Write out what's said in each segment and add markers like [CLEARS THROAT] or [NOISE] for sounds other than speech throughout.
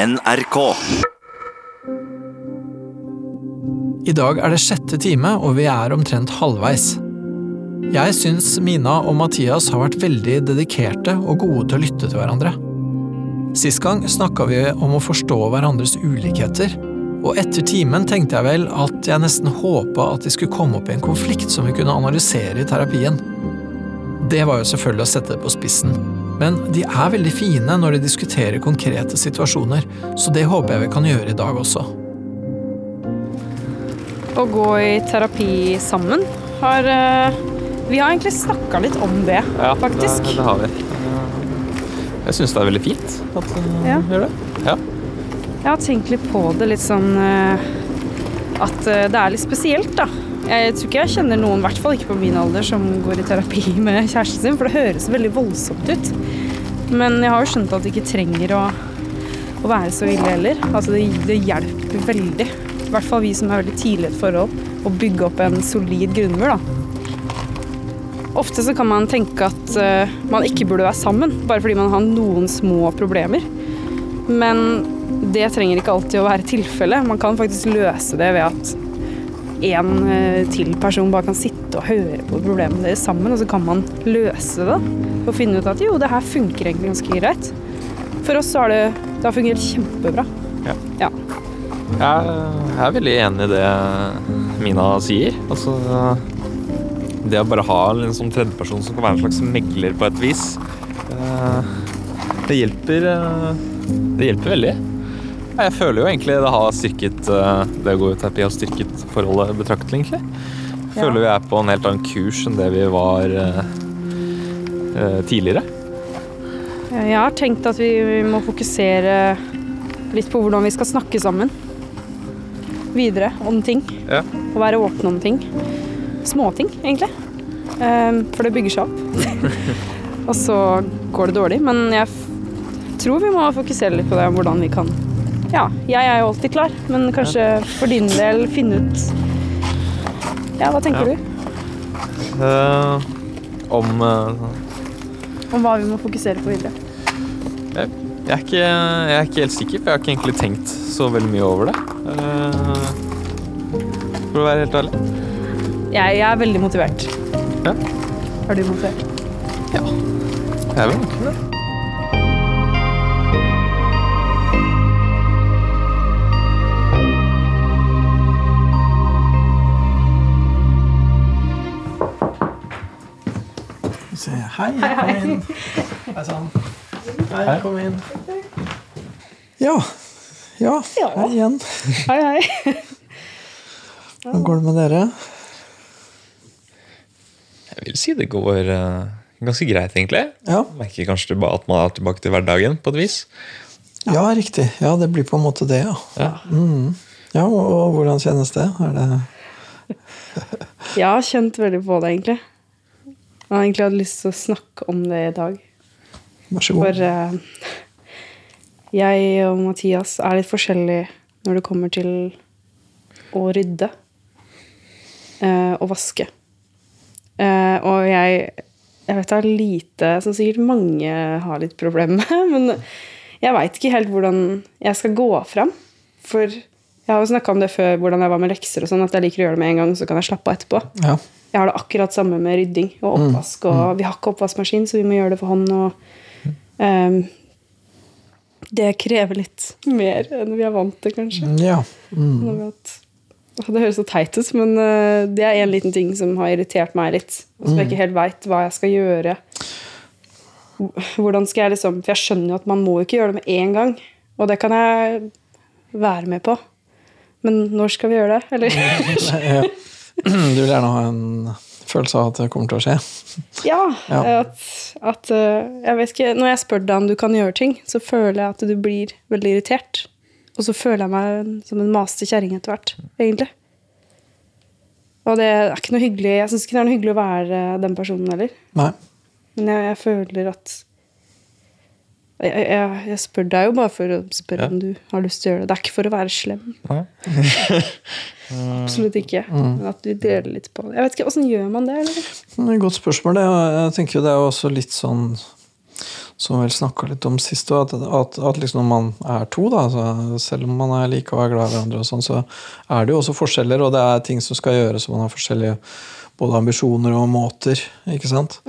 NRK. I dag er det sjette time, og vi er omtrent halvveis. Jeg syns Mina og Mathias har vært veldig dedikerte og gode til å lytte til hverandre. Sist gang snakka vi om å forstå hverandres ulikheter, og etter timen tenkte jeg vel at jeg nesten håpa at de skulle komme opp i en konflikt som vi kunne analysere i terapien. Det var jo selvfølgelig å sette det på spissen, men de er veldig fine når de diskuterer konkrete situasjoner, så det håper jeg vi kan gjøre i dag også. Å gå i terapi sammen har eh, Vi har egentlig snakka litt om det, faktisk. Det, det har vi. Jeg syns det er veldig fint at du Ja. gjør det. Ja. Jeg har tenkt litt på det, litt sånn eh, At eh, det er litt spesielt, da. Jeg tror ikke jeg kjenner noen, i hvert fall ikke på min alder, som går i terapi [LAUGHS] med kjæresten sin, for det høres veldig voldsomt ut. Men jeg har jo skjønt at det ikke trenger å, å være så ille heller. Altså det, det hjelper veldig. I hvert fall vi som er veldig tidlig i et forhold, å bygge opp en solid grunnmur, da. Ofte så kan man tenke at uh, man ikke burde være sammen, bare fordi man har noen små problemer. Men det trenger ikke alltid å være tilfellet. Man kan faktisk løse det ved at en eh, til person bare kan sitte og høre på problemene deres sammen, og så kan man løse det. Og finne ut at jo, det her funker egentlig ganske greit. For oss så har det, det har fungert kjempebra. Ja. Ja. Jeg er veldig enig i det Mina sier. Altså Det å bare ha en sånn tredjeperson som kan være en slags megler på et vis, eh, det hjelper eh, Det hjelper veldig. Jeg føler jo egentlig det har styrket eh, det å gå i terapi har styrket forholdet betraktelig, egentlig. Jeg Ja. føler vi er på en helt annen kurs enn det vi var eh, eh, tidligere. Jeg har tenkt at vi må fokusere litt på hvordan vi skal snakke sammen. Videre om ting. Ja. Og være åpne om ting. Småting, egentlig. For det bygger seg opp. [LAUGHS] og så går det dårlig. Men jeg tror vi må fokusere litt på det, hvordan vi kan Ja, jeg er jo alltid klar, men kanskje for din del finne ut Ja, hva tenker Ja. du? Uh, om uh, Om hva vi må fokusere på videre? Jeg er, ikke, jeg er ikke helt sikker, for jeg har ikke egentlig tenkt så veldig mye over det. Uh, for å være helt ærlig. Jeg, jeg er veldig motivert. Ja. Er du motivert? Ja. Jeg er vel egentlig det. Se, hei, kom inn. [LAUGHS] Hei sann. Hei, kom inn. Ja. Ja, Ja. hei igjen. Hei, hei. [LAUGHS] Hvordan går det med dere? Jeg vil si det går eh, ganske greit, egentlig. Ja, merker kanskje at man er tilbake til hverdagen på et vis. ja riktig. Ja, det blir på en måte det, ja. Ja. Mm. Ja, og, og hvordan kjennes det? Er det Jeg har kjent veldig på det, egentlig. Jeg har egentlig hatt lyst til å snakke om det i dag. Vær så god. For uh, jeg og Mathias er litt forskjellige når det kommer til å rydde uh, og vaske. Uh, og jeg, jeg vet det er lite som sikkert mange har litt problemer med, [LAUGHS] men jeg veit ikke helt hvordan jeg skal gå fram. For jeg har jo snakka om det før, hvordan jeg var med lekser og sånn, at jeg liker å gjøre det med en gang, så kan jeg slappe av etterpå. Ja. Jeg har det akkurat samme med rydding og oppvask. Og vi har ikke oppvaskmaskin, så vi må gjøre det for hånd. Og, um, det krever litt mer enn vi er vant til, kanskje. ja. Mm. Det høres så teit ut, men eh, det er en liten ting som har irritert meg litt. Og som jeg ikke helt veit hva jeg skal gjøre. Hvordan skal jeg liksom For jeg skjønner jo at man må ikke gjøre det med en gang. Og det kan jeg være med på. Men når skal vi gjøre det? Eller? [LAUGHS] [CLEARS THROAT] Du vil gjerne ha en følelse av at det kommer til å skje? Ja, Ja. At, at eh, Jeg vet ikke Når jeg spør deg om du kan gjøre ting, så føler jeg at du blir veldig irritert. Og så føler jeg meg som en masete kjerring etter hvert, egentlig. Og det er ikke noe hyggelig Jeg syns ikke det er noe hyggelig å være den personen heller. Nei. Men jeg, jeg føler at jeg, jeg, jeg spør deg jo bare for å spørre Ja. om du har lyst til å gjøre det. Det er ikke for å være slem. [LAUGHS] Absolutt ikke. Men at du deler litt på det. Jeg vet ikke, Åssen gjør man det? Eller? Det er godt spørsmål. Det. Jeg tenker jo det er også litt sånn som vi snakka litt om sist, at, at, at liksom når man er to, da, selv om man er like og er glad i hverandre, og sånn, så er det jo også forskjeller, og det er ting som skal gjøres, og man har forskjellige både ambisjoner og måter. ikke sant?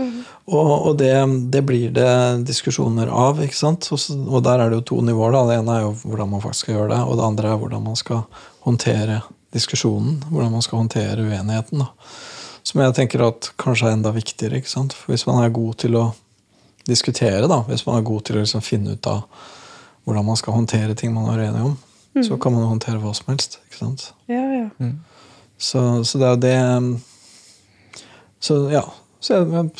Og, og det, det blir det diskusjoner av. ikke sant? Og, og der er det jo to nivåer. da. Det ene er jo hvordan man faktisk skal gjøre det, og det andre er hvordan man skal håndtere diskusjonen. Hvordan man skal håndtere uenigheten. da. Som jeg tenker at kanskje er enda viktigere. ikke sant? For Hvis man er god til å diskutere, da, hvis man er god til å liksom finne ut av hvordan man skal håndtere ting man er uenig om, så kan man håndtere hva som helst. ikke sant? Ja, ja. Så, så det er jo det Så ja. Så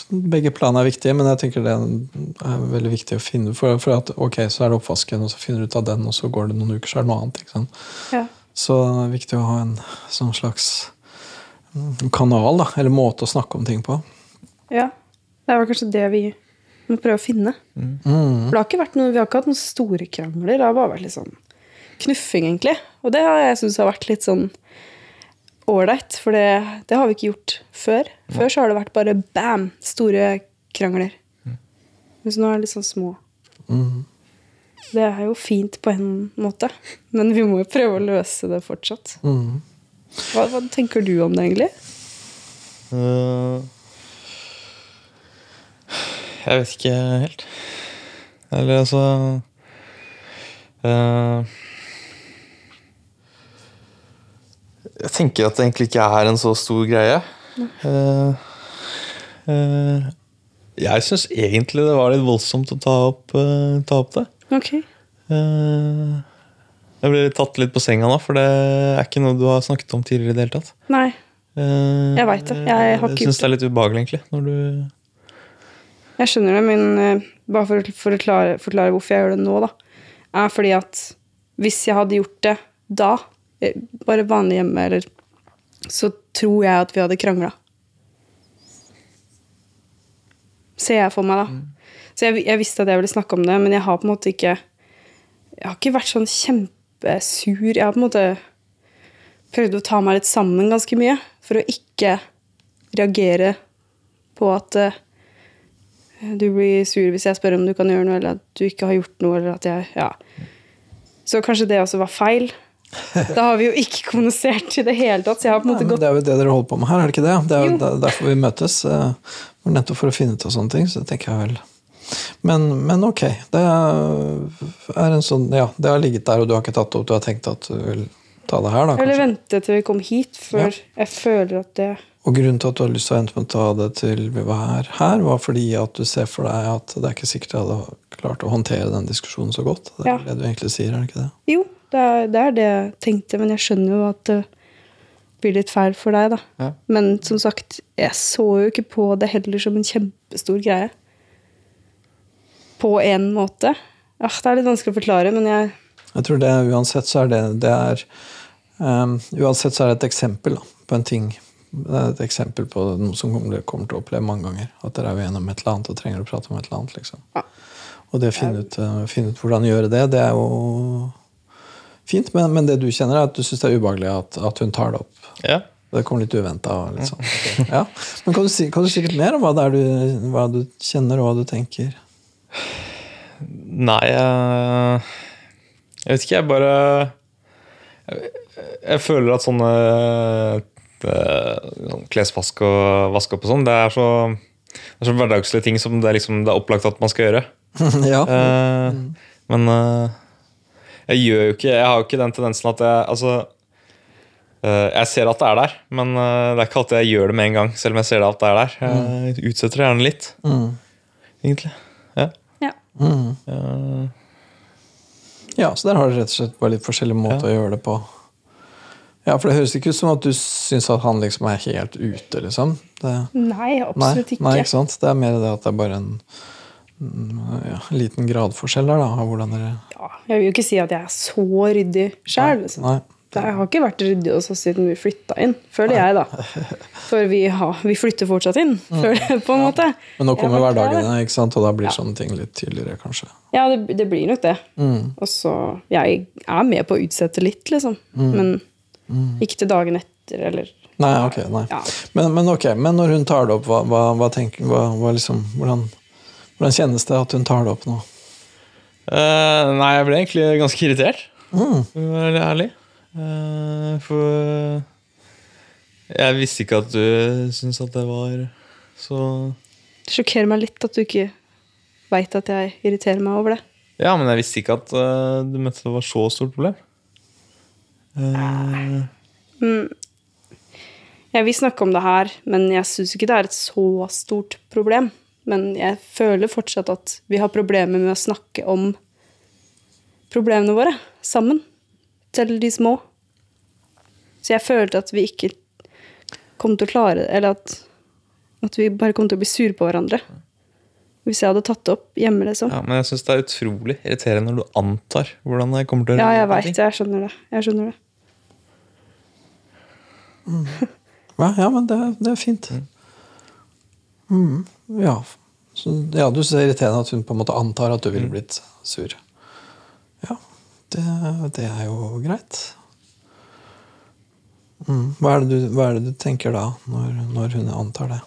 begge planene er viktige, men jeg tenker det er veldig viktig å finne For, for at ok, så er det oppvasken, og så finner du ut av den, og så går det noen uker, så er det noe annet. ikke sant? ja. Så det er viktig å ha en sånn slags mm, kanal, da, eller måte å snakke om ting på. ja. Det er vel kanskje det vi må prøve å finne. Mm. For det har ikke vært noe, Vi har ikke hatt noen store krangler. Det har bare vært litt sånn knuffing, egentlig. Og det har jeg syntes har vært litt sånn ålreit, for det, det har vi ikke gjort før. Før så har det vært bare bam! Store krangler. Men så nå er det litt sånn små. Mm. Det er jo fint på en måte, men vi må jo prøve å løse det fortsatt. Mm. Hva, hva tenker du om det, egentlig? Uh, jeg vet ikke helt. Eller altså eh, Jeg tenker at det egentlig ikke er en så stor greie. Uh, uh, jeg syns egentlig det var litt voldsomt å ta opp, uh, ta opp det. Ok. Eh, jeg ble tatt litt på senga nå, for det er ikke noe du har snakket om tidligere. i det hele tatt. Nei. Eh, Jeg vet det. Jeg har Jeg syns det er litt ubehagelig, egentlig. Når du Jeg skjønner det, men bare for, å- for å klare, forklare hvorfor jeg gjør det nå, da, er fordi at hvis jeg hadde gjort det da, bare vanlig hjemme, eller så tror jeg at vi hadde krangla. Ser jeg for meg, da. Så jeg, jeg visste at jeg ville snakke om det, men jeg har på en måte ikke Jeg har ikke vært sånn kjempesur. Jeg har på en måte prøvd å ta meg litt sammen ganske mye for å ikke reagere på at uh, du blir sur hvis jeg spør om du kan gjøre noe, eller at du ikke har gjort noe, eller at jeg Ja. Så kanskje det også var feil. [LAUGHS] Da har vi jo ikke kommunisert i det hele tatt, gått det er jo det dere holder på med her, er det ikke det? Det er jo Jo. er derfor vi møtes. eh, Nettopp for å finne ut av sånne ting. Så tenker jeg vel men, men ok. Det er en sånn Ja, det har ligget der, og du har ikke tatt det opp. Du har tenkt at du vil ta det her, da? Eller kanskje? vente til vi kom hit, før jeg føler at det Og grunnen til at du har lyst til å vente med å ta det til vi var her, var fordi at du ser for deg at det er ikke sikkert jeg hadde klart å håndtere den diskusjonen så godt. Det er Ja. det du egentlig sier, er det ikke det? Jo, det er, det er det jeg tenkte, men jeg skjønner jo at det blir litt feil for deg, da. Ja. Men som sagt, jeg så jo ikke på det heller som en kjempestor greie. På en måte. Ja, det er litt vanskelig å forklare, men jeg Jeg tror det uansett så er det, det er, um, Uansett så er det et eksempel da, på en ting. Det er et eksempel på noe som kommer til å oppleve mange ganger. At dere er uenige om et eller annet og trenger å prate om et eller annet. liksom. Ja. Og det å finne ut, eh, finne ut hvordan gjøre det, det er jo fint. Men, men det du kjenner, er at du syns det er ubehagelig at, at hun tar det opp. Ja. Det kom litt uventa. Litt sånn. ja. Men kan du, si, kan du si litt mer om hva det er du, hva du kjenner, og hva du tenker? Nei, jeg, jeg vet ikke. Jeg bare Jeg, jeg føler at sånne eh, sånn klesvask og vaske opp og sånn, det er så det er så hverdagslige ting som det er, liksom, det er opplagt at man skal gjøre. [LAUGHS] ja. Uh, Men eh, jeg gjør jo ikke Jeg har jo ikke den tendensen at jeg Altså eh, Jeg ser at det er der, men eh, det er ikke alltid jeg gjør det med en gang. Selv om jeg ser at det er der. Jeg utsetter det gjerne litt, Mm. egentlig. Ja. Ja. Mm. Ja, så der har dere rett og slett bare litt forskjellig måte å gjøre det på. Ja, for det høres ikke ut som at du syns at han liksom er helt ute, liksom. Det, Nei, nei, absolutt ikke. nei, ikke sant? Det er mer det at det er bare en mm, ja, liten gradforskjell der, da, hvordan dere Ja, jeg vil jo ikke si at jeg er så ryddig sjøl. Liksom. Jeg har ikke vært ryddig oss siden vi flytta inn, føler jeg, da. [LAUGHS] For vi, har, vi flytter fortsatt inn, føler jeg, på en måte. Men nå kommer hverdagene, ikke sant? og da blir sånne ting litt tydeligere, kanskje. Ja, det, det blir nok det. Mm. Og så Jeg er med på å utsette litt, liksom. Men ikke til dagen etter, eller Nei, ok, nei. Ja. Men, men ok, men når hun tar det opp, hva, hva, hva tenker hva liksom, hvordan, Hvordan kjennes det at hun tar det opp nå? Uh, nei, jeg ble egentlig ganske irritert, Mm. for å være ærlig. Uh, for jeg visste ikke at du syntes at det var så Det sjokkerer meg litt at du ikke veit at jeg irriterer meg over det. Ja, men jeg visste ikke at uh, du mente det var så stort problem. Uh... Mm. Jeg vil snakke om det her, men jeg syns ikke det er et så stort problem. Men jeg føler fortsatt at vi har problemer med å snakke om problemene våre sammen. Selv de små. Så jeg følte at vi ikke kom til å klare det, eller at, at vi bare kom til å bli sure på hverandre. Hvis jeg hadde tatt det opp hjemme, liksom. ja, men jeg syns det er utrolig irriterende når du antar hvordan det kommer til å Ja, jeg veit det. Jeg skjønner det. Jeg skjønner det. Ja, ja, men det, det er fint. Mm, ja. Så, ja, du ser irriterende at hun på en måte antar at du ville blitt sur. Ja, det, det er jo greit. Mm. Hva, er det du, hva er det du tenker da, når, når hun antar det?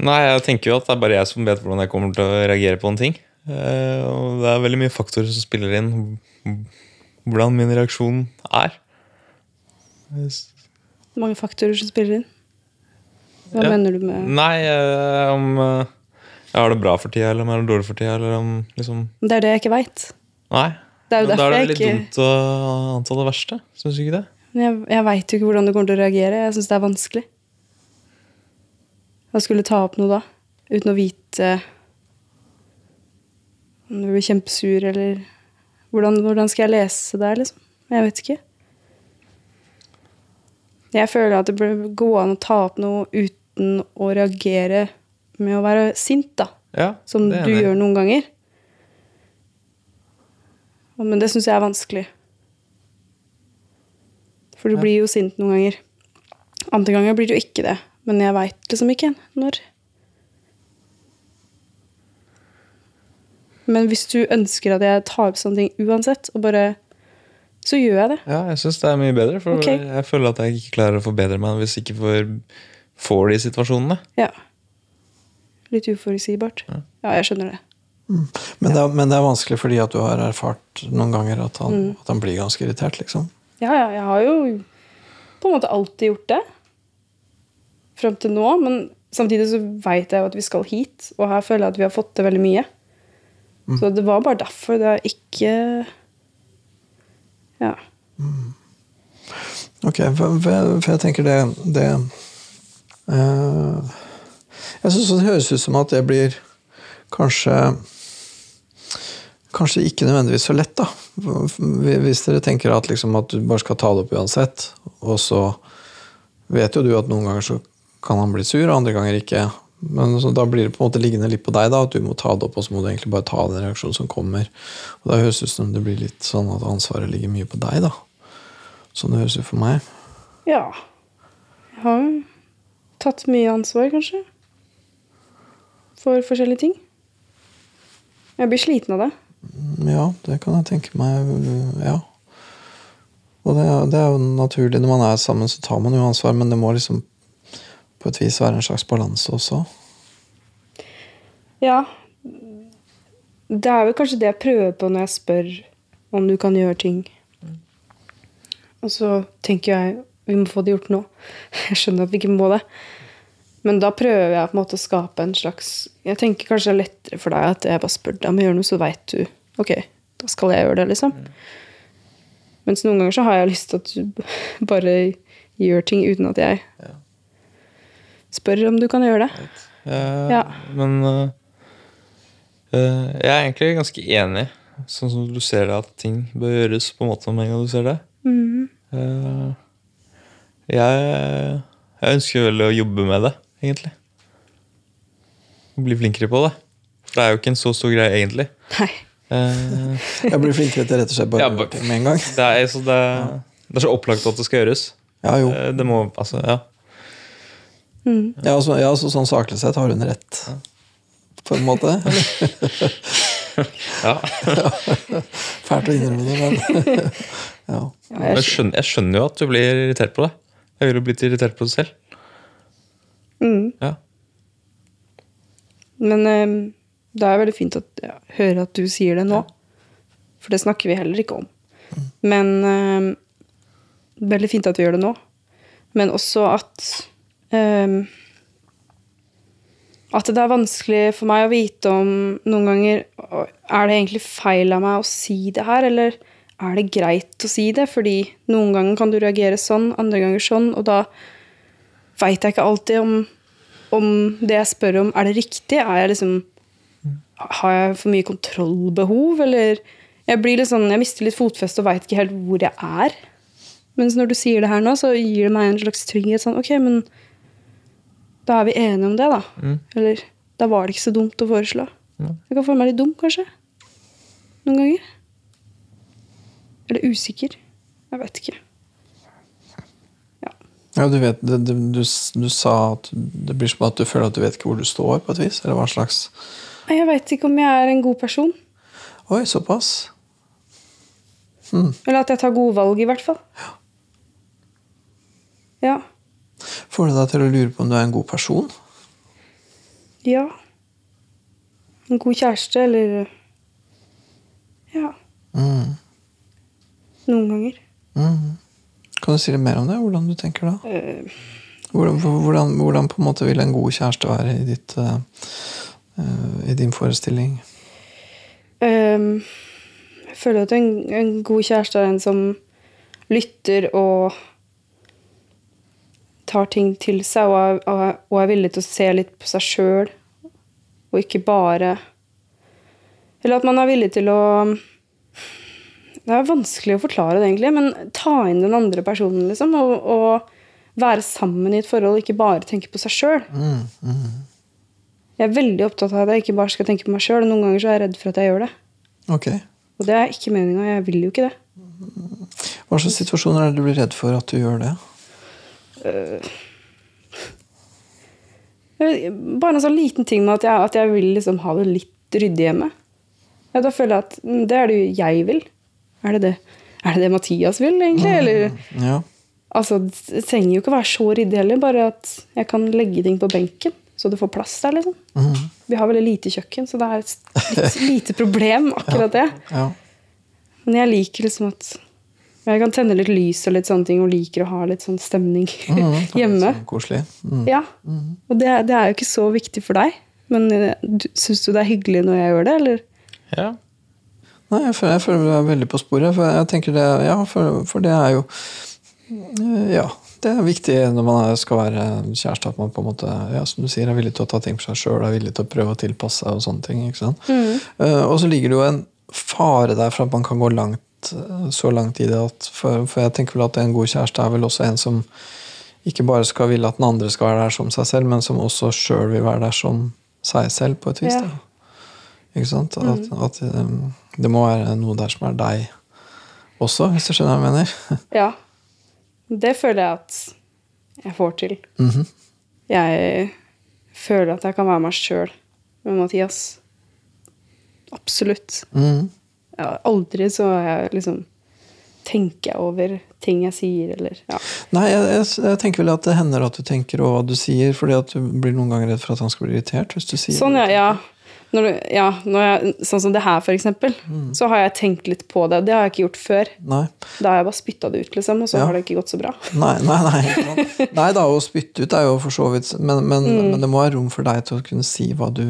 Nei, jeg tenker jo at det er bare jeg som vet hvordan jeg kommer til å reagere på en ting. Eh, og det er veldig mye faktorer som spiller inn hvordan min reaksjon er. Mange faktorer som spiller inn. Hva Ja. mener du med Nei, eh, om eh, jeg har det bra for tida, eller om jeg har det dårlig for tida, eller om liksom Det er det jeg ikke veit. Nei. Det er jo Men da derfor er det jeg litt ikke dumt å anta det verste. Syns du ikke det? Men Jeg, jeg veit jo ikke hvordan du kommer til å reagere. Jeg syns det er vanskelig. Hva skulle ta opp noe da? Uten å vite om du blir kjempesur, eller hvordan, hvordan skal jeg lese det, liksom? Jeg vet ikke. Jeg føler at det bør gå an å ta opp noe uten å reagere med å være sint, da. Ja, Som du enig. gjør noen ganger. Men det syns jeg er vanskelig. For du Ja. blir jo sint noen ganger. Andre ganger blir du ikke det. Men jeg veit liksom ikke når. Men hvis du ønsker at jeg tar opp sånne ting uansett, og bare Så gjør jeg det. Ja, jeg syns det er mye bedre, for okay. jeg føler at jeg ikke klarer å forbedre meg hvis jeg ikke får, får de situasjonene. Ja. Litt uforutsigbart. Ja, jeg skjønner det. Men, det er, men det er vanskelig fordi at du har erfart noen ganger at han, Mm. at han blir ganske irritert, liksom. Ja, ja, jeg har jo på en måte alltid gjort det. Fram til nå. Men samtidig så veit jeg jo at vi skal hit, og her føler jeg at vi har fått til veldig mye. Så det var bare derfor det er ikke Ja. Ok, for, for, for jeg tenker det, det Jeg syns det høres ut som at det blir kanskje Kanskje ikke nødvendigvis så lett, da. Hvis dere tenker at, liksom, at du bare skal ta det opp uansett, og så vet jo du at noen ganger så kan han bli sur, og andre ganger ikke. Men da blir det på en måte liggende litt på deg, da, at du må ta det opp, og så må du egentlig bare ta den reaksjonen som kommer. Og da høres det ut som det blir litt sånn at ansvaret ligger mye på deg, da. Sånn det høres ut for meg. ja. Jeg har tatt mye ansvar, kanskje. For forskjellige ting. Jeg blir sliten av det. Ja, det kan jeg tenke meg. Ja. Og det, det er jo naturlig. Når man er sammen, så tar man jo ansvar, men det må liksom på et vis være en slags balanse også. Ja. Det er vel kanskje det jeg prøver på når jeg spør om du kan gjøre ting. Og så tenker jeg vi må få det gjort nå. Jeg skjønner at vi ikke må det. Men da prøver jeg på en måte å skape en slags Jeg tenker kanskje det er lettere for deg at jeg bare spør deg om å gjøre noe, så veit du Ok, da skal jeg gjøre det, liksom. Mens noen ganger så har jeg lyst til at du bare gjør ting uten at jeg spør om du kan gjøre det. Eh, Ja. Men uh, jeg er egentlig ganske enig, sånn som du ser det, at ting bør gjøres på en måte med en gang du ser det. Mm. Eh, jeg, jeg ønsker vel å jobbe med det, egentlig. Bli flinkere på det. For det er jo ikke en så stor greie, egentlig. Nei. Eh, Jeg blir flinkere til rett og slett bare Ja, å bare- med en gang. det, er, så det, det er så opplagt at det skal gjøres. Ja, jo. Eh, Det må, altså, ja. Mm. Ja, altså, ja, så sånn saklig sett har hun rett. På en måte. [LAUGHS] ja. Fælt å innrømme det, men [LAUGHS] ja. Jeg, skjønner, jeg skjønner jo at du blir irritert på det. Jeg ville blitt irritert på det selv. mm. Ja. Men um, Det er veldig fint å ja, høre at du sier det nå. For det snakker vi heller ikke om. Men um, Veldig fint at vi gjør det nå. Men også at um, At det er vanskelig for meg å vite om noen ganger Er det egentlig feil av meg å si det her, eller er det greit å si det? Fordi noen ganger kan du reagere sånn, andre ganger sånn, og da veit jeg ikke alltid om, om det jeg spør om, er det riktig? Er jeg liksom Har jeg for mye kontrollbehov, eller Jeg blir litt sånn, jeg mister litt fotfeste og veit ikke helt hvor jeg er. Mens når du sier det her nå, så gir det meg en slags trygghet. Sånn, ok, men da er vi enige om det, da. Mm. Eller da var det ikke så dumt å foreslå. Mm. Jeg kan føle meg litt dum, kanskje. Noen ganger. Eller usikker. Jeg vet ikke. Ja, du, vet, du, du, du, sa at det blir som at du føler at du vet ikke hvor du står, på et vis? Eller hva slags Jeg veit ikke om jeg er en god person. Oi, såpass? Eller at jeg tar gode valg, i hvert fall. Ja. Får det deg til å lure på om du er en god person? Ja. En god kjæreste, eller Ja. Mm. Noen ganger. Mm. Kan du si litt mer om det? Hvordan du tenker da? Hvordan, hvordan, hvordan på en måte vil en god kjæreste være i, ditt, uh, i din forestilling? Um, jeg føler at en, en god kjæreste er en som lytter og tar ting til seg og er, og er villig til å se litt på seg sjøl, og ikke bare Eller at man er villig til å Det er vanskelig å forklare det, egentlig, men ta inn den andre personen, liksom, og, og være sammen i et forhold, ikke bare tenke på seg sjøl. Mm, mm. Jeg er veldig opptatt av at jeg ikke bare skal tenke på meg sjøl. Noen ganger så er jeg redd for at jeg gjør det. Okay. Og det er ikke meninga. Jeg vil jo ikke det. Hva slags situasjoner er det du blir redd for at du gjør det? Jeg Bare en sånn liten ting med at jeg, at jeg vil liksom ha det litt ryddig hjemme. Ja, da føler jeg at mm, det er det jeg vil. Er det det, er det, det Mathias vil, egentlig? Eller Ja. altså, det trenger jo ikke å være så ryddig heller, bare at jeg kan legge ting på benken. Så det får plass der, liksom. Mm. Vi har veldig lite kjøkken, så det er et litt [LAUGHS] lite problem, akkurat det. ja. Men jeg liker liksom at jeg kan tenne litt lys og litt sånne ting, og liker å ha litt sånn stemning mm, det [LAUGHS] hjemme. sånn Koselig. Mm. Ja. Og det, det er jo ikke så viktig for deg. Men eh, du- syns du det er hyggelig når jeg gjør det, eller? Ja. Nei, jeg føler, jeg føler du er veldig på sporet. For jeg tenker det, ja, for, for det er jo eh, Ja. Det er viktig når man skal være kjæreste, at man på en måte, ja, som du sier, er villig til å ta ting for seg sjøl, er villig til å prøve å tilpasse seg og sånne ting. ikke sant? Eh, og så ligger det jo en fare der for at man kan gå langt, eh, så langt i det at for, for jeg tenker vel at en god kjæreste er vel også en som ikke bare skal ville at den andre skal være der som seg selv, men som også sjøl vil være der som seg selv, på et vis. Ja. Ikke sant? At, at um, det må være noe der som er deg også, hvis du skjønner hva jeg mener. [LAUGHS] Ja. Det føler jeg at jeg får til. Mhm. Jeg føler at jeg kan være meg sjøl med Mathias. Absolutt. Mm -hmm. ja, aldri så jeg liksom tenker jeg over ting jeg sier, eller ja. Nei, jeg, jeg, jeg tenker vel at det hender at du tenker over hva du sier, fordi at du blir noen ganger redd for at han skal bli irritert hvis du sier Sånn, ja. ja. Når ja når jeg, sånn som det her, for eksempel. Så har jeg tenkt litt på det. Det har jeg ikke gjort før. Nei. Da har jeg bare spytta det ut, liksom, og så Ja. har det ikke gått så bra. [LAUGHS] Nei, nei, nei. Nei da, å spytte ut er jo for så vidt men, men, men det må være rom for deg til å kunne si hva du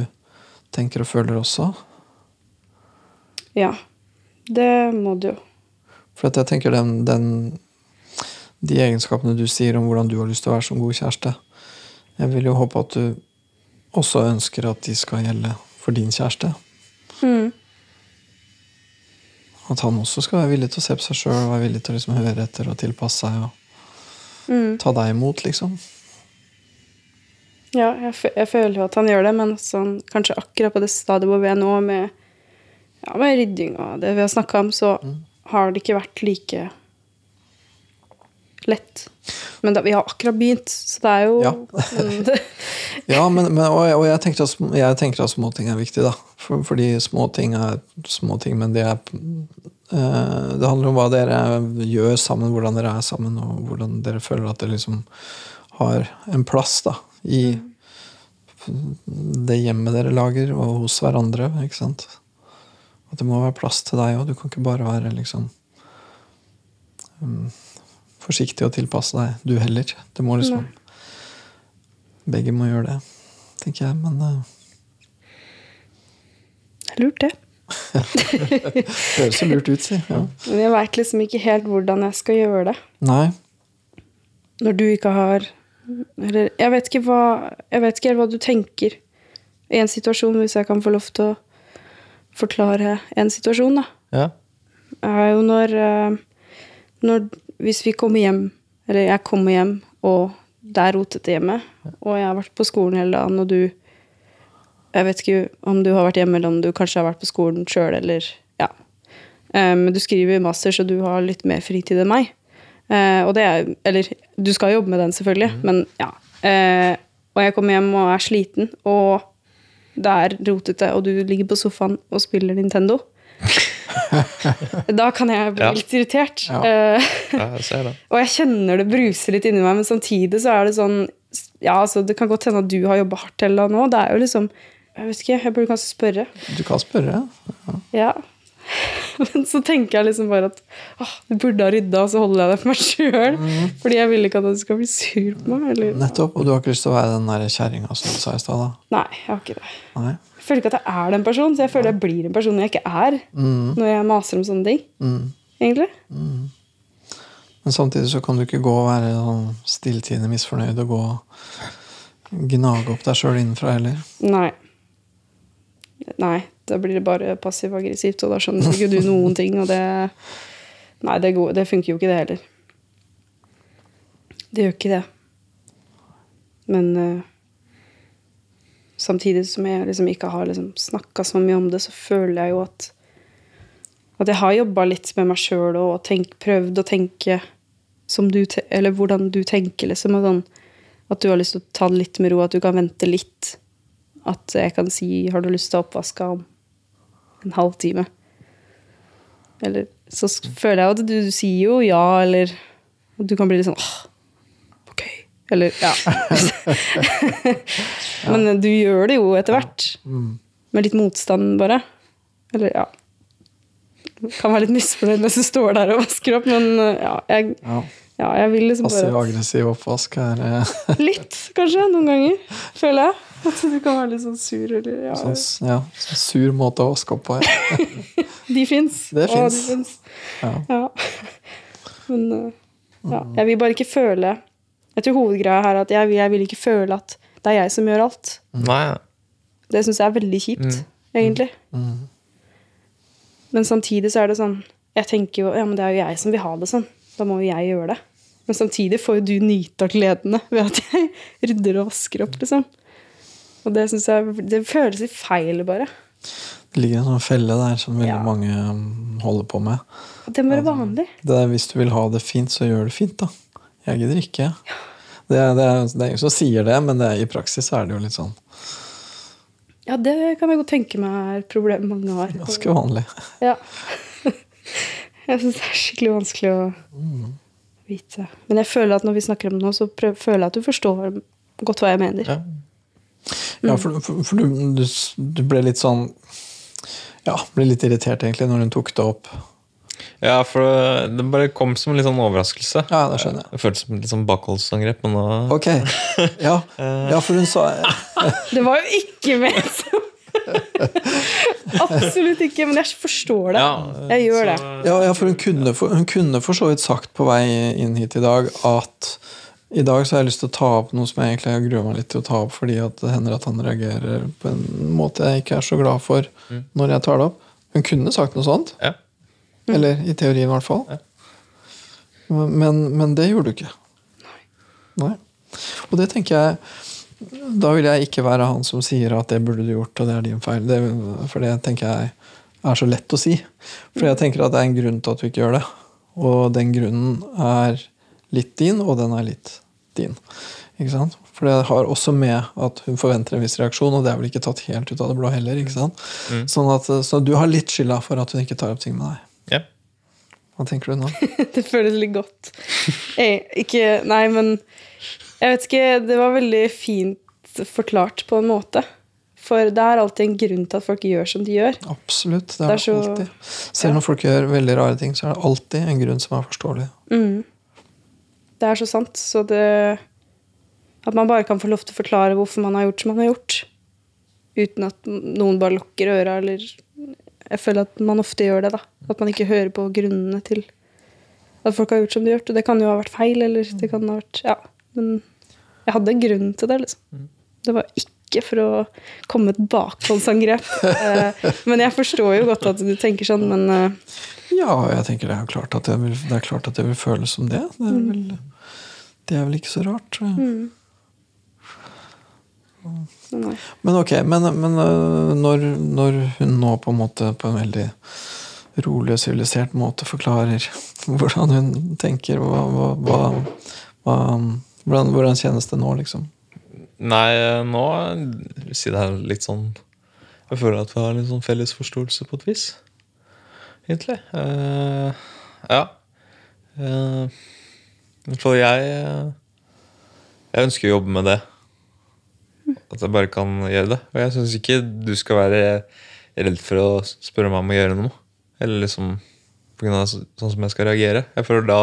tenker og føler også. Ja. Det må du jo. For jeg tenker den, den De egenskapene du sier om hvordan du har lyst til å være som god kjæreste Jeg vil jo håpe at du også ønsker at de skal gjelde for din kjæreste. Mm. At han også skal være villig til å se på seg sjøl være villig til å liksom høre etter og tilpasse seg og Mm. ta deg imot, liksom. Ja, jeg, jeg føler jo at han gjør det, men sånn, kanskje akkurat på det stadiet hvor vi er nå, med, ja, med rydding og det vi har snakka om, så har det ikke vært like lett. Men da, vi har akkurat begynt, så det er jo Ja. [LAUGHS] Ja, men, men, og, jeg, og jeg, tenker at, jeg tenker at småting er viktig, da. For, fordi småting er små ting, men det er eh, Det handler om hva dere gjør sammen, hvordan dere er sammen, og hvordan dere føler at dere liksom har en plass da, i det hjemmet dere lager, og hos hverandre. ikke sant? At det må være plass til deg òg. Du kan ikke bare være liksom um, forsiktig og tilpasse deg, du heller. Det må liksom Begge må gjøre det, tenker jeg. Men uh, Det er lurt, det. [LAUGHS] høres så lurt ut, si. Ja. Men jeg veit liksom ikke helt hvordan jeg skal gjøre det. Nei. Når du ikke har Eller jeg vet ikke hva Jeg vet ikke helt hva du tenker i en situasjon, hvis jeg kan få lov til å forklare en situasjon, da. Ja. er jo når, eh, når Hvis vi kommer hjem, eller jeg kommer hjem, og det er rotete hjemme, og jeg har vært på skolen hele dagen, og du Jeg vet ikke om du har vært hjemme, eller om du kanskje har vært på skolen sjøl, eller Ja. Men Men du skriver master, så du har litt mer fritid enn meg. Uh, og det er Eller du skal jobbe med den, selvfølgelig, men ja. Uh, og jeg kommer hjem og er sliten, og det er rotete, og du ligger på sofaen og spiller Nintendo. [LAUGHS] [LAUGHS] da kan jeg bli Ja. litt irritert. Ja. Eh, ja, jeg ser det. [LAUGHS] og jeg kjenner det bruser litt inni meg, men samtidig så er det sånn Ja, altså, det kan godt hende at du har jobba hardt eller noe. Det er jo liksom Jeg vet ikke, jeg burde kanskje spørre. Du kan spørre. Ja. ja. [LAUGHS] Men så tenker jeg liksom bare at åh, du burde ha rydda, og så holder jeg det for meg sjøl. Mm. Fordi jeg vil ikke at du skal bli sur på meg. Eller? Nettopp. Og du har ikke lyst til å være den kjerringa som du sa i stad? Nei, jeg har ikke det. Nei. Jeg føler ikke at jeg er den personen, så jeg føler jeg blir en person jeg ikke er. Når jeg maser om sånne ting. Mm. Egentlig. Men samtidig så kan du ikke gå og være sånn stilltiende misfornøyd og gå og gnage opp deg sjøl innenfra heller. Nei. Nei, da blir det bare passiv-aggressivt, og da skjønner ikke du noen ting, og det Nei, det, gode, det funker jo ikke, det heller. Det gjør ikke det. Men eh, samtidig som jeg liksom ikke har liksom snakka så mye om det, så føler jeg jo at at jeg har jobba litt med meg sjøl og tenk, prøvd å tenke som du Eller hvordan du tenker, liksom. Sånn, at du har lyst til å ta det litt med ro, at du kan vente litt. At jeg kan si 'Har du lyst til å oppvaske om en halvtime?' Eller så føler jeg at du, du sier jo ja, eller Du kan bli litt sånn åh. Eller ja. [LAUGHS] Men du gjør det jo etter hvert. Med litt motstand, bare. Eller ja. Kan være litt misfornøyd mens du står der og vasker opp, men ja, jeg, Ja. ja, jeg vil liksom bare Passiv-aggressiv oppvask er eh, [LAUGHS] Litt, kanskje, noen ganger. Føler jeg. [LAUGHS] At du kan være litt sånn sur, eller ja. sånn, ja, sånn sur måte å vaske opp på. Ja. De fins. Det fins. de. Ja. Ja. Men eh, ja, jeg vil bare ikke føle Jeg tror hovedgreia her er at jeg, vil- jeg vil ikke føle at det er jeg som gjør alt. Nei. Det syns jeg er veldig kjipt, egentlig. Men samtidig så er det sånn Jeg tenker jo ja, men det er jo jeg som vil ha det sånn. Da må jo jeg gjøre det. Men samtidig får jo du nyte av gledene ved at jeg [LAUGHS] rydder og vasker opp, liksom. Og det syns jeg Det føles litt feil, bare. Det ligger en sånn felle der som veldig Ja. mange um, holder på med. Og det må være vanlig. Det er, hvis du vil ha det fint, så gjør det fint, da. Jeg gidder ikke. Det det, det er ingen som sier det, men det i praksis er det jo litt sånn Ja, det kan jeg godt tenke meg er problemet mange har. ganske vanlig. Ja. Jeg syns det er skikkelig vanskelig å vite. Men jeg føler at når vi snakker om det nå, så prøv, føler jeg at du forstår godt hva jeg mener. Ja. Ja, for, for, for du, du, du ble litt sånn Ja, ble litt irritert egentlig når hun tok det opp. Ja, for det, det bare kom som en litt sånn overraskelse. Ja, det skjønner jeg. Det føltes som et litt sånn bakholdsangrep, men nå Ok. Ja, ja for hun sa [LAUGHS] Det var jo ikke ment som [LAUGHS] Absolutt ikke, men jeg forstår det. Ja, jeg gjør det. Ja, ja for hun kunne, hun kunne for så vidt sagt på vei inn hit i dag at i dag så har jeg lyst til å ta opp noe som jeg egentlig har grua meg litt til å ta opp, fordi at det hender at han reagerer på en måte jeg ikke er så glad for når jeg tar det opp. Hun kunne sagt noe sånt. Ja. Eller i teorien, i hvert fall. Men, men det gjorde du ikke. Nei. Og det tenker jeg Da vil jeg ikke være han som sier at det burde du gjort, og det er din feil. Det, for det tenker jeg er så lett å si. For jeg tenker at det er en grunn til at du ikke gjør det. Og den grunnen er litt din, og den er litt din. Ikke sant? For det har også med at hun forventer en viss reaksjon, og det er vel ikke tatt helt ut av det blå heller. ikke sant? Sånn at, så du har litt skylda for at hun ikke tar opp ting med deg. Ja. Hva tenker du nå? [LAUGHS] Det føles litt godt. Eh, ikke Nei, men jeg vet ikke. Det var veldig fint forklart på en måte. For det er alltid en grunn til at folk gjør som de gjør. Absolutt. Det Det er, er så- alltid. Selv når folk gjør veldig rare ting, så er det alltid en grunn som er forståelig. Mm. Det er så sant. Så det At man bare kan få lov til å forklare hvorfor man har gjort som man har gjort. Uten at noen bare lukker øra, eller Jeg føler at man ofte gjør det, da. At man ikke hører på grunnene til at folk har gjort som de har gjort. Og det kan jo ha vært feil, eller det kan ha vært Ja. Men jeg hadde en grunn til det, liksom. Det var ikke for å komme et bakholdsangrep. [LAUGHS] Eh, men jeg forstår jo godt at du tenker sånn, men eh, Ja, jeg tenker det er klart at det vil, det er klart at det vil føles som det. Det er vel, det er vel ikke så rart. tror jeg. år. Men ok, men, men øh, når, når hun nå på en måte på en veldig rolig og sivilisert måte forklarer [LAUGHS] hvordan hun tenker, hva, hva, hva, hva hvordan, hvordan kjennes det nå, liksom? Nei, nå si det er litt sånn Jeg føler at vi har litt sånn felles forståelse på et vis. Egentlig. Uh, ja. Uh, for jeg eh, Jeg ønsker å jobbe med det. At jeg bare kan gjøre det. Og jeg syns ikke du skal være redd for å spørre meg om å gjøre noe. Eller liksom på grunn av sånn som jeg skal reagere. Jeg føler da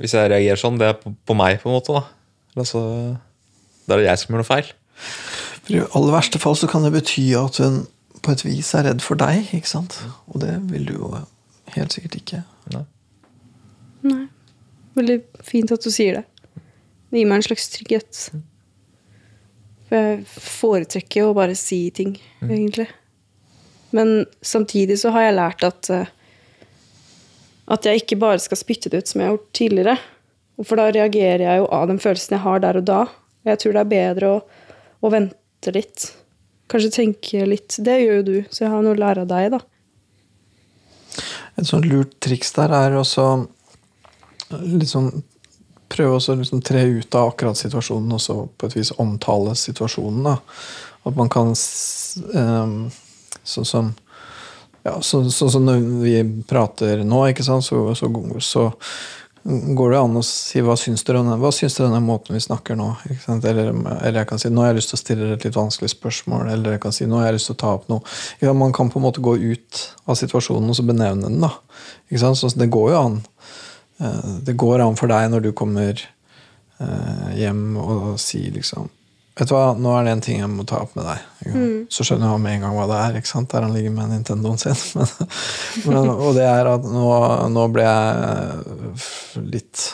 Hvis jeg reagerer sånn, det er på, på meg, på en måte. da Altså, det er det jeg som gjør noe feil. For I aller verste fall så kan det bety at hun på et vis er redd for deg, ikke sant? Og det vil du jo helt sikkert ikke. Nei. Nei. Veldig fint at du sier det. Det gir meg en slags trygghet. For jeg foretrekker jo å bare si ting, egentlig. Men samtidig så har jeg lært at eh, at jeg ikke bare skal spytte det ut som jeg har gjort tidligere. For da reagerer jeg jo av den følelsen jeg har der og da. Jeg tror det er bedre å, å vente litt. Kanskje tenke litt. Det gjør jo du, så jeg har noe å lære av deg, da. Et sånt lurt triks der er også liksom Prøve å liksom tre ut av akkurat situasjonen og så på et vis omtale situasjonen. da. At man kan ehm, Sånn som ja, så, sånn som når vi prater nå, ikke sant, så, så, så går det an å si hva syns dere om denne, måten vi snakker nå? Ikke? Eller, eller jeg kan si nå har jeg lyst til å stille et litt vanskelig spørsmål. Eller jeg kan si nå har jeg lyst til å ta opp noe. Ja, man kan på en måte gå ut av situasjonen og så benevne den. da. Ikke sant? Så det går jo an. Eh, Det går an for deg når du kommer eh, hjem og sier liksom Vet du hva, nå er det en ting jeg må ta opp med deg. Mm. Så skjønner han med en gang hva det er. ikke sant? Der han ligger med Nintendoen sin. [LAUGHS] Men, men, og det er at nå, nå ble jeg litt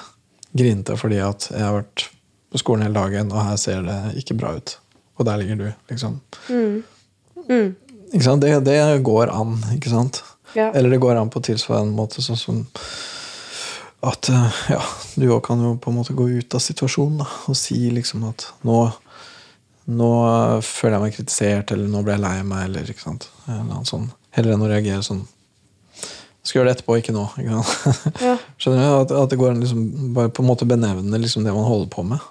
grinete fordi at jeg har vært på skolen hele dagen, og her ser det ikke bra ut. Og der ligger du, liksom. Ikke sant? Det, det går an, ikke sant? Ja. Eller det går an på tilsvarende måte, sånn som at eh, ja, du òg kan jo på en måte gå ut av situasjonen da, og si liksom at nå nå føler jeg meg kritisert, eller nå ble jeg lei meg, eller ikke sant. Eller sånn. Heller enn å reagere sånn Skal gjøre det etterpå, ikke nå. Ikke? Ja. [LAUGHS] Skjønner du? At, at det går an liksom bare på en måte benevne liksom det man holder på med.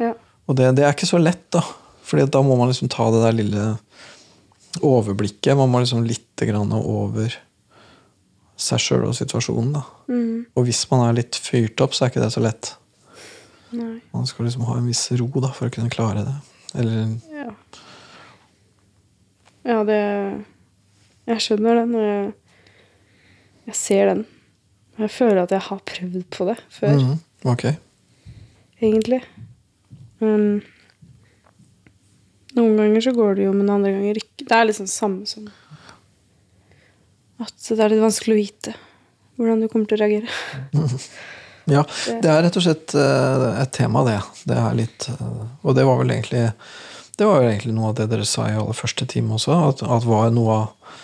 Ja. Og det, det er ikke så lett, da. Fordi da må man liksom ta det der lille overblikket. Man må liksom litt grann over seg sjøl og situasjonen. da. Og hvis man er litt fyrt opp, så er ikke det så lett. Nei. Man skal liksom ha en viss ro da, for å kunne klare det. Eller Ja. Ja, det Jeg skjønner den, og jeg, jeg ser den. Jeg føler at jeg har prøvd på det før, Mm, Ok. egentlig. Men noen ganger så går det jo, men andre ganger ikke. Det er liksom samme som at det er litt vanskelig å vite hvordan du kommer til å reagere. [LAUGHS] Ja, det er rett og slett eh, et tema, det. Det er litt eh, Og det var vel egentlig Det var vel egentlig noe av det dere sa i aller første time også, at, at var noe av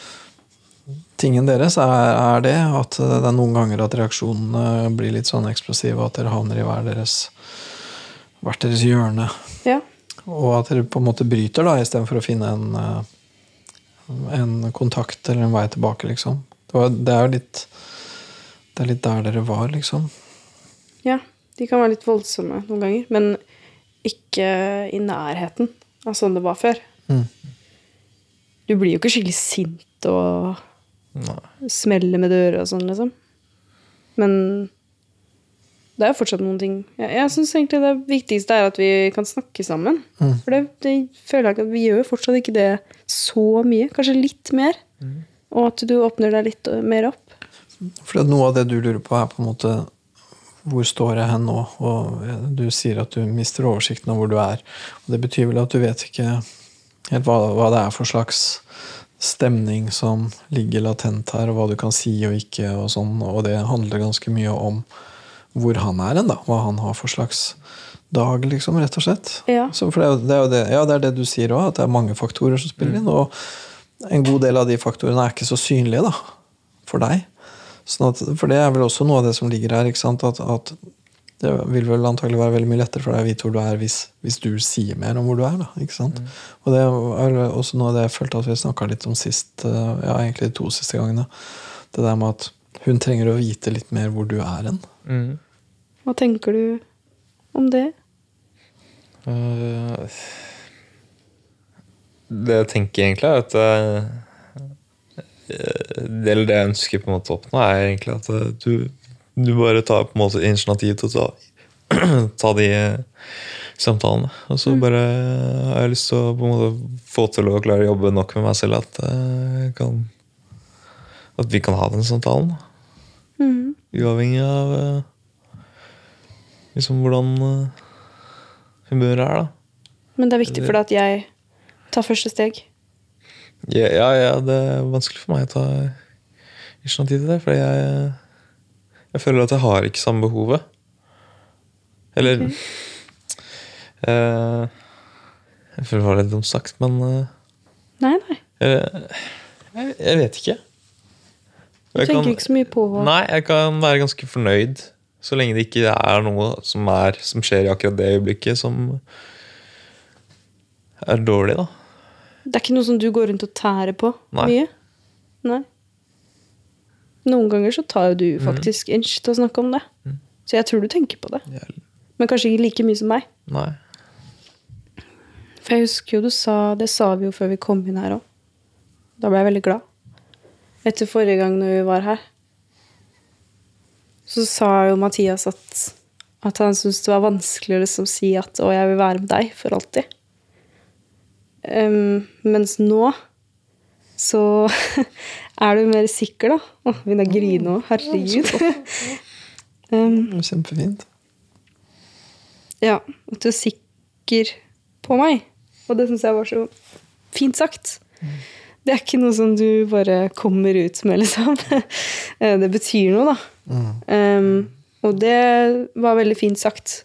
tingen deres, er, er det at det er noen ganger at reaksjonene blir litt sånn eksplosive, at dere havner i hver deres, hvert deres hjørne. Ja. Og at dere på en måte bryter, da, istedenfor å finne en, eh, en kontakt eller en vei tilbake, liksom. Det, var, det er jo litt Det er litt der dere var, liksom. ja. De kan være litt voldsomme noen ganger, men ikke i nærheten av sånn det var før. Mm. Du blir jo ikke skikkelig sint og Nei. smeller med dører og sånn, liksom. Men det er jo fortsatt noen ting Jeg, jeg syns egentlig det viktigste er at vi kan snakke sammen. For det, det føler jeg ikke at vi gjør fortsatt ikke det så mye. Kanskje litt mer. Og at du åpner deg litt mer opp. For noe av det du lurer på, er på en måte hvor står jeg hen nå? Og du sier at du mister oversikten av hvor du er. Og det betyr vel at du vet ikke helt hva, hva det er for slags stemning som ligger latent her, og hva du kan si og ikke, og sånn. Og det handler ganske mye om hvor han er hen, da. Hva han har for slags dag, liksom, rett og slett. Ja. Så for det, er det er jo det, ja, det er det du sier òg, at det er mange faktorer som spiller inn. Og en god del av de faktorene er ikke så synlige da, for deg. Sånn at, for det er vel også noe av det som ligger her. ikke sant? At, at det vil vel antagelig være veldig mye lettere for deg å vite hvor du er hvis, hvis du sier mer om hvor du er. da, ikke sant? Og det er også noe av det jeg følte at vi snakka litt om sist, eh, ja, egentlig de to siste gangene. Det der med at hun trenger å vite litt mer hvor du er hen. Mm. Hva tenker du om det? Uh, det jeg tenker egentlig, er at eh, eller det jeg ønsker på en måte å oppnå, er egentlig at eh, du, du bare tar på en måte initiativ til å ta, [CLEARS THROAT] ta de eh, samtalene. Og så bare har jeg lyst til å på en måte få til å klare å jobbe nok med meg selv at, eh, kan, at vi kan ha den samtalen. Mm. Uavhengig av eh, liksom hvordan eh, humøret er, da. Men det er viktig for deg at jeg tar første steg. Ja, ja, ja, det er vanskelig for meg å ta initiativ til det, fordi jeg, jeg føler at jeg har ikke samme behovet. Eller eh, Jeg føler det var litt dumt sagt, men uh, Nei, nei. jeg, jeg, jeg vet ikke. Du Jeg tenker ikke så mye på Nei, jeg kan være ganske fornøyd så lenge det ikke er noe som, er, som skjer i akkurat det øyeblikket, som er dårlig, da. Det er ikke noe som du går rundt og tærer på Nei. mye? Nei. Noen ganger så tar jo du faktisk inch til å snakke om det. Så jeg tror du tenker på det. Jeg, Men kanskje ikke like mye som meg. nei. For jeg husker jo du sa Det sa vi jo før vi kom inn her òg. Da ble jeg veldig glad. Etter forrige gang når vi var her. Så sa jo Mathias at, at han syntes det var vanskelig å liksom si at 'Å, jeg vil være med deg for alltid'. Em, mens nå så [LAUGHS] er du mer sikker, da. Å, begynner å grine òg. Herregud. [LAUGHS] um, Kjempefint. ja, at du er sikker på meg. Og det syns jeg var så fint sagt. Det er ikke noe som du bare kommer ut med, liksom. [LAUGHS] Eh, Det betyr noe, da. Um, og det var veldig fint sagt.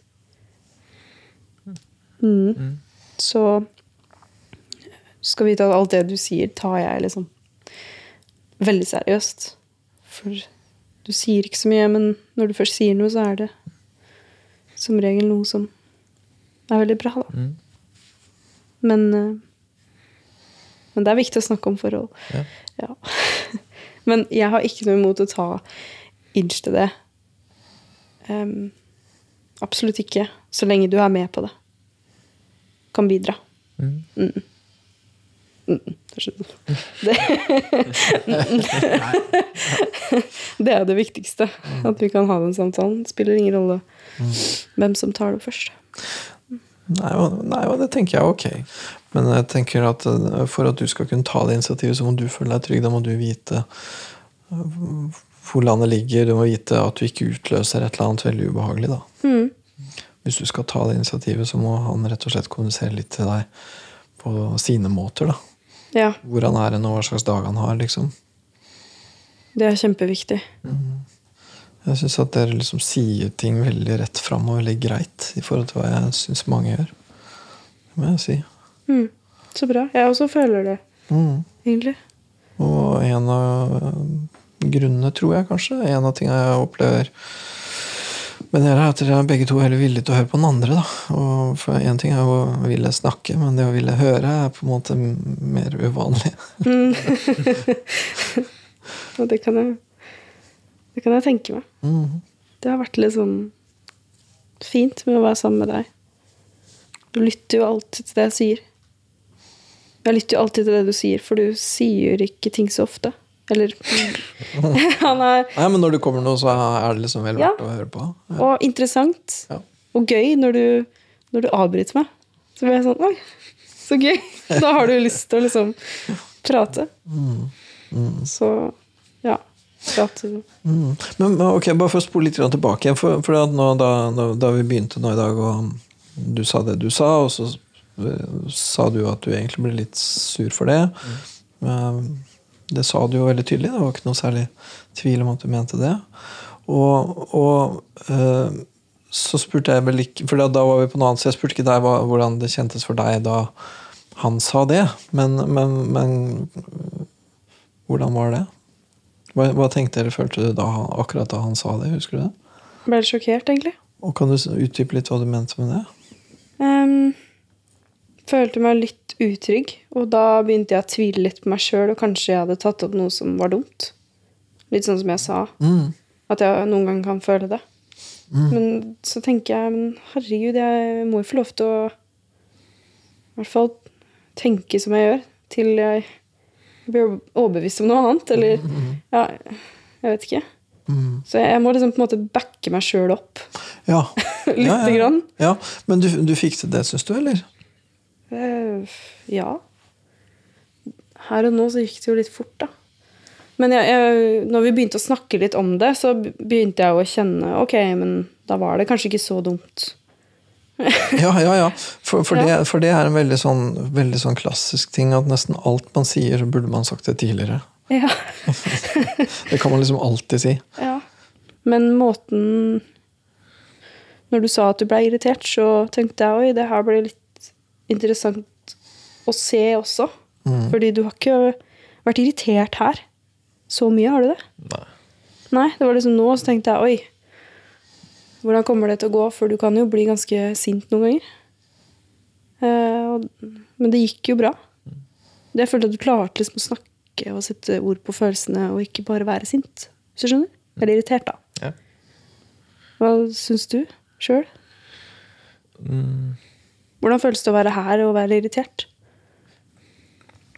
Mm. Så du skal vite at alt det du sier, tar jeg liksom veldig seriøst. For du sier ikke så mye, men når du først sier noe, så er det som regel noe som er veldig bra, da. Men, eh, men det er viktig å snakke om forhold. Ja. Ja. [LAUGHS] Men jeg har ikke noe imot å ta inch til det. Um, absolutt ikke. Så lenge du er med på det. Kan bidra. Mm. Mm. Det. Det, er det viktigste. At vi kan ha den samtalen. Det spiller ingen rolle hvem som tar det først. Nei, nei, det tenker jeg er ok. Men jeg tenker at eh, for at du skal kunne ta det initiativet, så må du føle deg trygg. Da må du vite eh, hvor landet ligger. Du må vite at du ikke utløser et eller annet veldig ubehagelig. Mm. Hvis du skal ta det initiativet, så må han rett og slett kommunisere litt til deg på sine måter. da. Ja, Hvor han er hen, og hva slags dag han har. liksom. det er kjempeviktig. Jeg syns at dere liksom sier ting veldig rett fram og veldig greit i forhold til hva jeg syns mange gjør. Det må jeg si. Mm. Så bra. Jeg også føler det, Mm. egentlig. Og en av grunnene, tror jeg kanskje, en av tingene jeg opplever med dere, er at dere er begge to heller villige til å høre på den andre. da. Og for Én ting er jo å ville snakke, men det å ville høre er på en måte mer uvanlig. [LAUGHS] Og det kan jeg, det kan jeg tenke meg. Mm. Det har vært litt sånn fint med å være sammen med deg. Du lytter jo alltid til det jeg sier. Jeg lytter jo alltid til det du sier, for du sier ikke ting så ofte. Eller [LAUGHS] Han er Nei, men når du kommer nå, så er det liksom vel Ja. å høre på. Ja. Og interessant. Ja. Og gøy når du, når du avbryter meg. Så blir jeg sånn Oi, så gøy! Da har du lyst til å liksom prate. Så ja. Mm. Men ok, bare for å spole litt tilbake igjen. For, for nå, da, da, vi begynte nå i dag, og du sa det du sa, og så eh, sa du at du egentlig ble litt sur for det. Eh, Det sa du jo veldig tydelig. Det var ikke noe særlig tvil om at du mente det. Og, og øh, så spurte jeg vel ikke For da, da var vi på noe annet, så jeg spurte ikke deg hva, hvordan det kjentes for deg da han sa det. Men, men, men hvordan var det? Hva, hva tenkte dere, følte du da, akkurat da han sa det? Husker du det? Jeg Ble litt sjokkert, egentlig. Og Kan du utdype litt hva du mente med det? Ehm, følte meg litt utrygg, og da begynte jeg å tvile litt på meg sjøl, og kanskje jeg hadde tatt opp noe som var dumt. Litt sånn som jeg sa, Mm. at jeg noen ganger kan føle det. Men så tenker jeg, men herregud, jeg må jo få lov til å i hvert fall tenke som jeg gjør, til jeg blir overbevist om noe annet, eller ja, jeg vet ikke. Mm. Så jeg må liksom på en måte backe meg sjøl opp. Ja. [LAUGHS] Lite ja, ja. grann. Ja, Men du, du fikk til det, syns du, eller? Eh, ja. Her og nå så gikk det jo litt fort, da. Men jeg, jeg, når vi begynte å snakke litt om det, så begynte jeg å kjenne Ok, men da var det kanskje ikke så dumt. Ja, ja, ja. For, for, [LAUGHS] Ja. Det, for det er en veldig sånn, veldig sånn klassisk ting at nesten alt man sier, burde man sagt det tidligere. Ja. [LAUGHS] Det kan man liksom alltid si. ja. Men måten Når du sa at du ble irritert, så tenkte jeg oi, det her blir litt interessant å se også. Fordi du har ikke vært irritert her så mye, har du det? Nei. Nei, det var liksom nå, så tenkte jeg oi. Hvordan kommer det til å gå? For du kan jo bli ganske sint noen ganger. Eh, og, men det gikk jo bra. Det jeg følte at du klarte liksom å snakke og sette ord på følelsene, og ikke bare være sint. Hvis du skjønner? Eller irritert, da. Ja. Hva syns du sjøl? Hvordan føles det å være her og være irritert?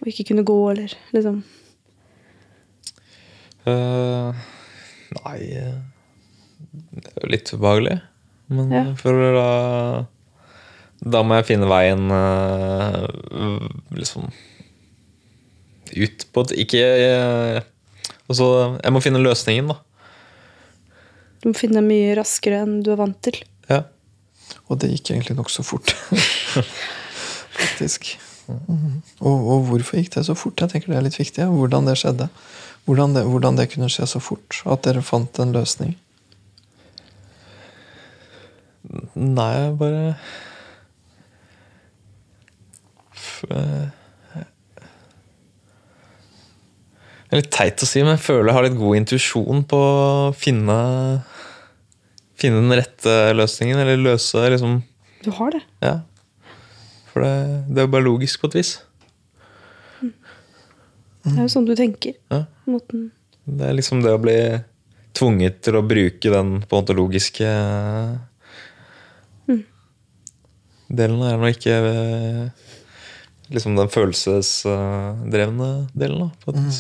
Og ikke kunne gå, eller liksom uh, nei eh, Det er jo litt ubehagelig. Men Ja. for da Da må jeg finne veien uh, liksom ut på et Ikke eh, Altså, jeg må finne løsningen, da. Du må finne mye raskere enn du er vant til. Og det gikk egentlig nokså fort. [LAUGHS] Faktisk. Mhm. Og, og hvorfor gikk det så fort? Jeg tenker det er litt viktig. ja. Hvordan det skjedde. Hvordan det, hvordan det kunne skje så fort. At dere fant en løsning. Nei, jeg bare F- eh, Det er litt teit å si, men jeg føler jeg har litt god intuisjon på å finne Finne den rette løsningen, eller løse liksom Du har det. Ja. For det, det er jo bare logisk på et vis. Det er jo sånn du tenker. Ja. Måten. Det er liksom det å bli tvunget til å bruke den på en måte logiske delen er nå ikke liksom den følelsesdrevne delen, da, på et vis.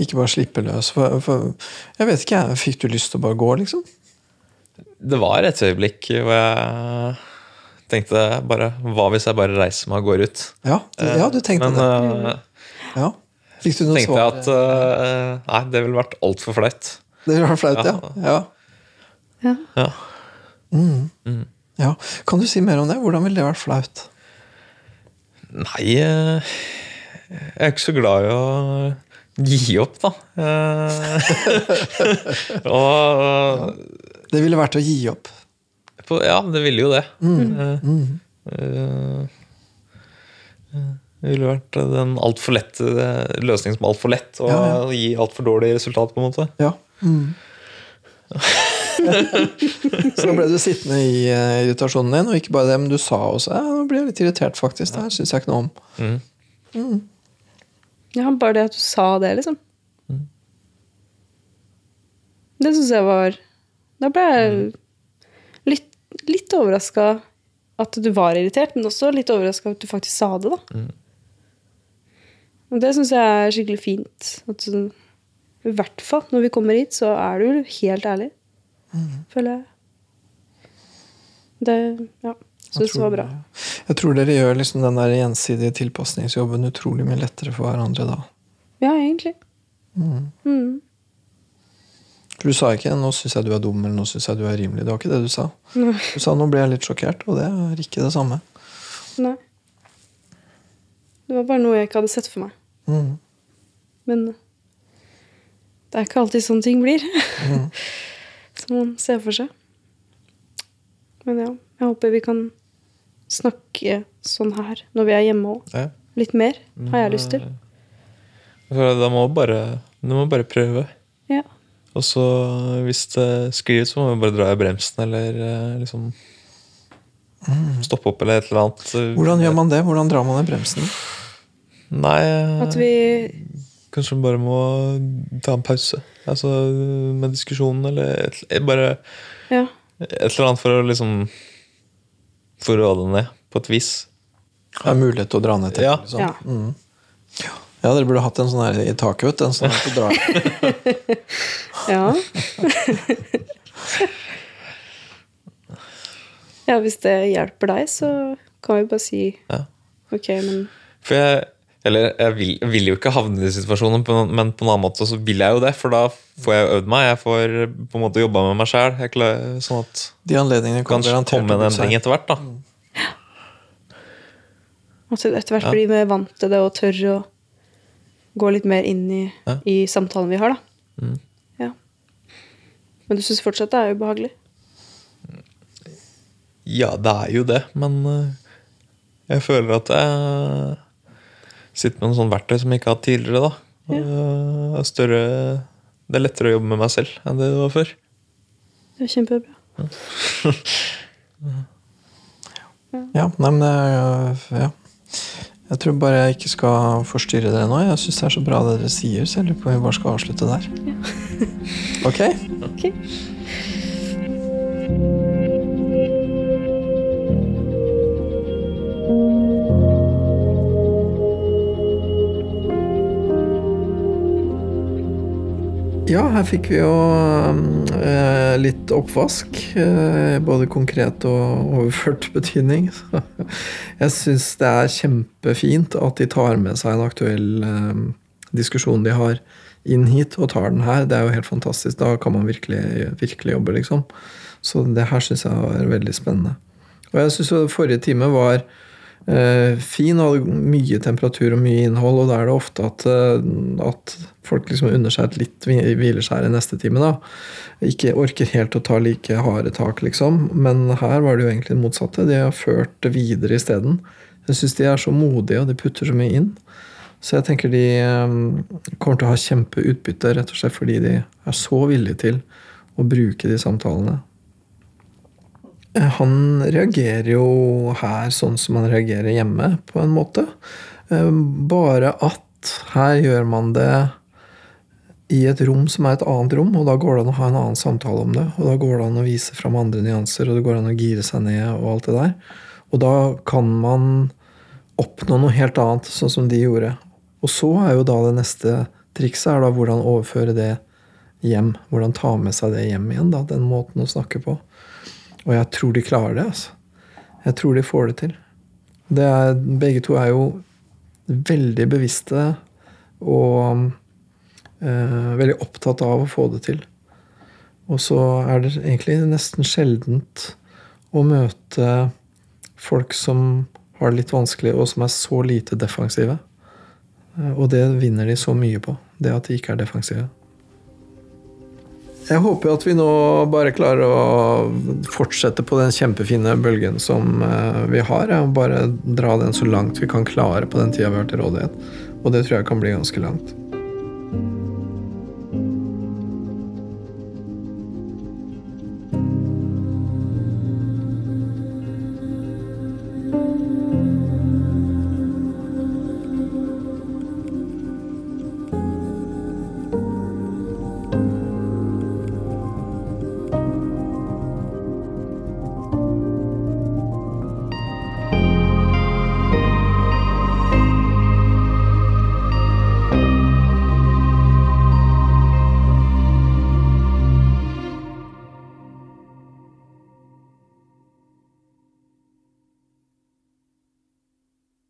Ikke bare slippe løs. For, for, jeg vet ikke, jeg. Fikk du lyst til å bare gå, liksom? Det var et øyeblikk hvor jeg tenkte bare Hva hvis jeg bare reiser meg og går ut? Ja, du, ja, du tenkte Men det. eh, Ja. Fikk du noe tenkte jeg svar? at eh, Nei, det ville vært altfor flaut. Det ville vært flaut, ja. ja. Ja. Ja. ja. Kan du si mer om det? Hvordan ville det vært flaut? Nei eh, Jeg er ikke så glad i å gi opp, da. Eh, [LAUGHS] og Det ville vært å gi opp. på, Ja, det ville jo det. Mm. Mm. eh, det ville vært den altfor lette løsningen som er altfor lett, og Ja, ja. gi altfor dårlig resultat, på en måte. Ja. Mm. [LAUGHS] så ble du sittende i irritasjonen din, og ikke bare det, men du sa også ja, nå blir jeg litt irritert, faktisk. Det her syns jeg ikke noe om. Mm. ja, bare det at du sa det, liksom. Det syns jeg var Da ble jeg litt, litt overraska at du var irritert, men også litt overraska at du faktisk sa det, da. Og det syns jeg er skikkelig fint. At du I hvert fall når vi kommer hit, så er du helt ærlig. Føler jeg. Det Ja. Syns det var bra. Jeg tror dere gjør liksom den der gjensidige tilpasningsjobben utrolig mye lettere for hverandre da. Ja, egentlig. Mm. For du sa ikke 'nå syns jeg du er dum' eller 'nå syns jeg du er rimelig'. Det var ikke det du sa. Nei. Du sa 'nå ble jeg litt sjokkert', og det er ikke det samme. Nei. Det var bare noe jeg ikke hadde sett for meg. Mm. Men det er ikke alltid sånn ting blir. [LAUGHS] Som man ser for seg. Men ja, jeg håper vi kan snakke sånn her når vi er hjemme òg. Ja. Litt mer har jeg lyst til. Da må du bare, bare prøve. Ja. Og så hvis det sklir ut, så må vi bare dra i bremsen eller eh, liksom stoppe opp eller et eller annet. Hvordan gjør man det? Hvordan drar man i bremsen? Nei, eh, At vi kanskje vi bare må ta en pause. Altså med diskusjonen eller et, et, bare Ja. et eller annet for å liksom få roa det ned på et vis. Ha er mulighet til å dra ned til. Ja. Liksom. Ja. Mm. ja, dere burde hatt en sånn her i taket, vet du. En sånn her til å dra. [LAUGHS] Ja. [LAUGHS] ja, hvis det hjelper deg, så kan vi bare si Ja. ok, men For jeg eller jeg vil, jeg vil jo ikke havne i den situasjonen, men på en annen måte så vil jeg jo det. For da får jeg øvd meg. Jeg får på en måte jobba med meg sjæl. Sånn at De anledningene kan kan komme en endring etter hvert. da at du etter hvert Ja. blir mer vant til det og tør å gå litt mer inn i, Ja. i samtalen vi har, da. Mm. Ja. Men du syns fortsatt det er ubehagelig? Ja, det er jo det, men eh, jeg føler at jeg sitter med noen sånn verktøy som jeg ikke har hatt tidligere. da Ja. større, Det er lettere å jobbe med meg selv enn det det var før. Det er kjempebra. [LAUGHS] Ja, nei, men det ja. Jeg tror bare jeg ikke skal forstyrre dere nå. Jeg syns det er så bra det dere sier, så jeg lurer på om vi bare skal avslutte der. Ok? Ok. Ja, her fikk vi jo eh, litt oppvask. Eh, både konkret og overført betydning. [LAUGHS] Så jeg syns det er kjempefint at de tar med seg en aktuell eh, diskusjon de har, inn hit, og tar den her. Det er jo helt fantastisk. Da kan man virkelig, virkelig jobbe, liksom. Så det her syns jeg er veldig spennende. Og jeg syns forrige time var fin og hadde mye temperatur og mye innhold, og da er det ofte at, eh, at folk liksom unner seg et litt hvileskjær i neste time. da. Ikke orker helt å ta like harde tak, liksom. Men her var det jo egentlig det motsatte. De har ført det videre isteden. Jeg syns de er så modige, og de putter så mye inn. Så jeg tenker de eh, kommer til å ha kjempeutbytte, rett og slett fordi de er så villige til å bruke de samtalene. Han reagerer jo her sånn som han reagerer hjemme, på en måte. Eh, Bare at her gjør man det i et rom som er et annet rom, og da går det an å ha en annen samtale om det. Og da går det an å vise fram andre nyanser, og det går an å gire seg ned og alt det der. Og da kan man oppnå noe helt annet, sånn som de gjorde. Og så er jo da det neste trikset er da hvordan overføre det hjem. Hvordan ta med seg det hjem igjen, da, den måten å snakke på. Og jeg tror de klarer det. altså. Jeg tror de får det til. Det er, begge to er jo veldig bevisste og eh, veldig opptatt av å få det til. Og så er det egentlig nesten sjeldent å møte folk som har det litt vanskelig, og som er så lite defensive. Eh, Og det vinner de så mye på. Det at de ikke er defensive. Jeg håper at vi nå bare klarer å fortsette på den kjempefine bølgen som eh, vi har. og Bare dra den så langt vi kan klare på den tida vi har til rådighet. Og det tror jeg kan bli ganske langt.